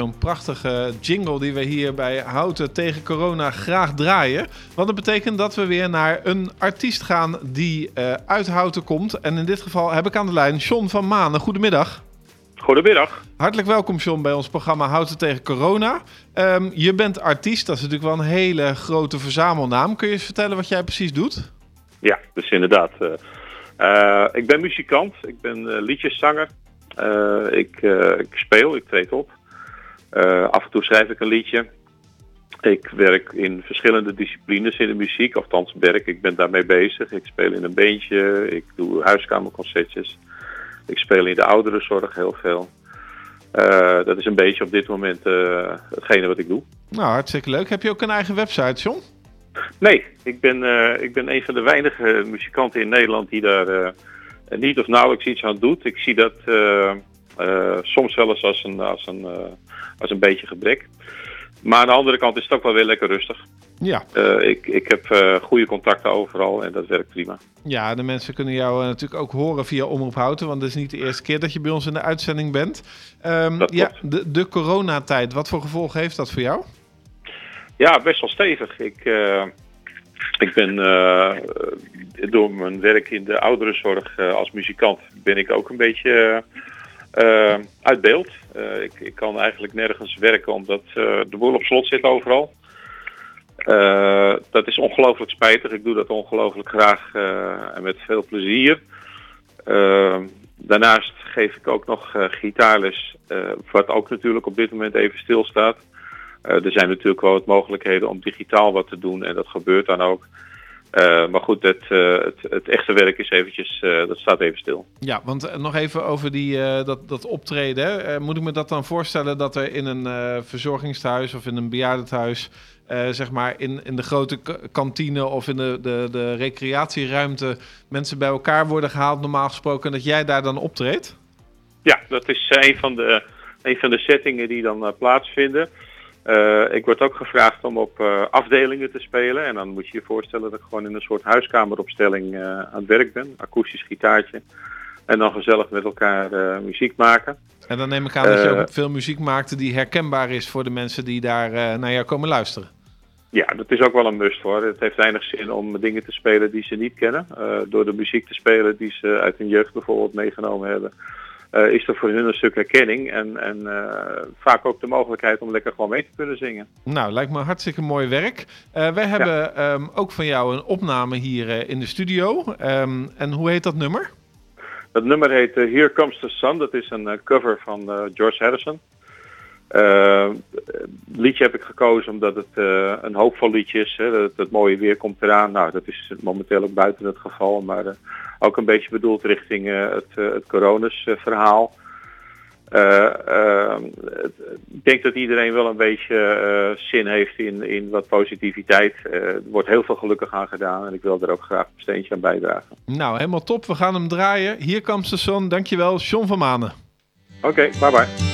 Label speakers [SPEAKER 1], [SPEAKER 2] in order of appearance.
[SPEAKER 1] Zo'n prachtige jingle die we hier bij Houten tegen corona graag draaien. Want dat betekent dat we weer naar een artiest gaan die uh, uit Houten komt. En in dit geval heb ik aan de lijn John van Manen. Goedemiddag.
[SPEAKER 2] Goedemiddag.
[SPEAKER 1] Hartelijk welkom John bij ons programma Houten tegen corona. Um, je bent artiest, dat is natuurlijk wel een hele grote verzamelnaam. Kun je eens vertellen wat jij precies doet?
[SPEAKER 2] Ja, dus inderdaad. Uh, uh, ik ben muzikant, ik ben liedjeszanger. ik, ik speel, ik treed op. Uh, af en toe schrijf ik een liedje. Ik werk in verschillende disciplines in de muziek, althans werk, ik ben daarmee bezig. Ik speel in een beentje, ik doe huiskamerconcertjes. Ik speel in de ouderenzorg heel veel. Uh, dat is een beetje op dit moment uh, hetgene wat ik doe.
[SPEAKER 1] Nou, hartstikke leuk. Heb je ook een eigen website, John?
[SPEAKER 2] Nee, ik ben, ik ben een van de weinige muzikanten in Nederland die daar niet of nauwelijks iets aan doet. Ik zie dat soms wel eens als een, als een was een beetje gebrek. Maar aan de andere kant is het ook wel weer lekker rustig.
[SPEAKER 1] Ja.
[SPEAKER 2] Uh, ik, ik heb uh, goede contacten overal en dat werkt prima.
[SPEAKER 1] Ja, de mensen kunnen jou uh, natuurlijk ook horen via Omroep Houten, want het is niet de eerste keer dat je bij ons in de uitzending bent. Um, ja, de, de coronatijd, wat voor gevolgen heeft dat voor jou?
[SPEAKER 2] Ja, best wel stevig. Ik, ik ben door mijn werk in de ouderenzorg als muzikant ben ik ook een beetje uh, uit beeld. Uh, ik, ik, kan eigenlijk nergens werken omdat uh, de boel op slot zit overal. dat is ongelooflijk spijtig. Ik doe dat ongelooflijk graag en met veel plezier. daarnaast geef ik ook nog gitaarles, wat ook natuurlijk op dit moment even stilstaat. er zijn natuurlijk wel wat mogelijkheden om digitaal wat te doen en dat gebeurt dan ook. Uh, maar goed, het, uh, het, het, echte werk is eventjes, uh, dat staat even stil.
[SPEAKER 1] Ja, want nog even over die, dat, dat optreden. moet ik me dat dan voorstellen dat er in een verzorgingstehuis of in een bejaardentehuis, zeg maar in, in de grote kantine of in de, de, de recreatieruimte, mensen bij elkaar worden gehaald, normaal gesproken, dat jij daar dan optreedt?
[SPEAKER 2] Ja, dat is een van de, een van de settingen die dan plaatsvinden. Uh, ik word ook gevraagd om op uh, afdelingen te spelen. En dan moet je je voorstellen dat ik gewoon in een soort huiskameropstelling uh, aan het werk ben. Akoestisch gitaartje. En dan gezellig met elkaar muziek maken.
[SPEAKER 1] En dan neem ik aan dat je ook veel muziek maakte die herkenbaar is voor de mensen die daar naar jou komen luisteren.
[SPEAKER 2] Ja, dat is ook wel een must hoor. Het heeft weinig zin om dingen te spelen die ze niet kennen. door de muziek te spelen die ze uit hun jeugd bijvoorbeeld meegenomen hebben uh, is er voor hun een stuk herkenning en, en uh, vaak ook de mogelijkheid om lekker gewoon mee te kunnen zingen.
[SPEAKER 1] Nou, lijkt me hartstikke mooi werk. Uh, wij hebben ja. um, ook van jou een opname hier in de studio. Um, en hoe heet dat nummer?
[SPEAKER 2] Dat nummer heet Here Comes the Sun. Dat is een cover van George Harrison. Uh, liedje heb ik gekozen omdat het uh, een hoopvol liedje is. Hè, dat het mooie weer komt eraan. Nou, dat is momenteel ook buiten het geval. Maar uh, ook een beetje bedoeld richting het, het coronasverhaal. ik denk dat iedereen wel een beetje zin heeft in, in wat positiviteit. er wordt heel veel gelukkig aan gedaan. En ik wil er ook graag een steentje aan bijdragen.
[SPEAKER 1] Nou, helemaal top. We gaan hem draaien. Hier komt de zon. Dankjewel, John van Manen.
[SPEAKER 2] Oké, okay, bye bye.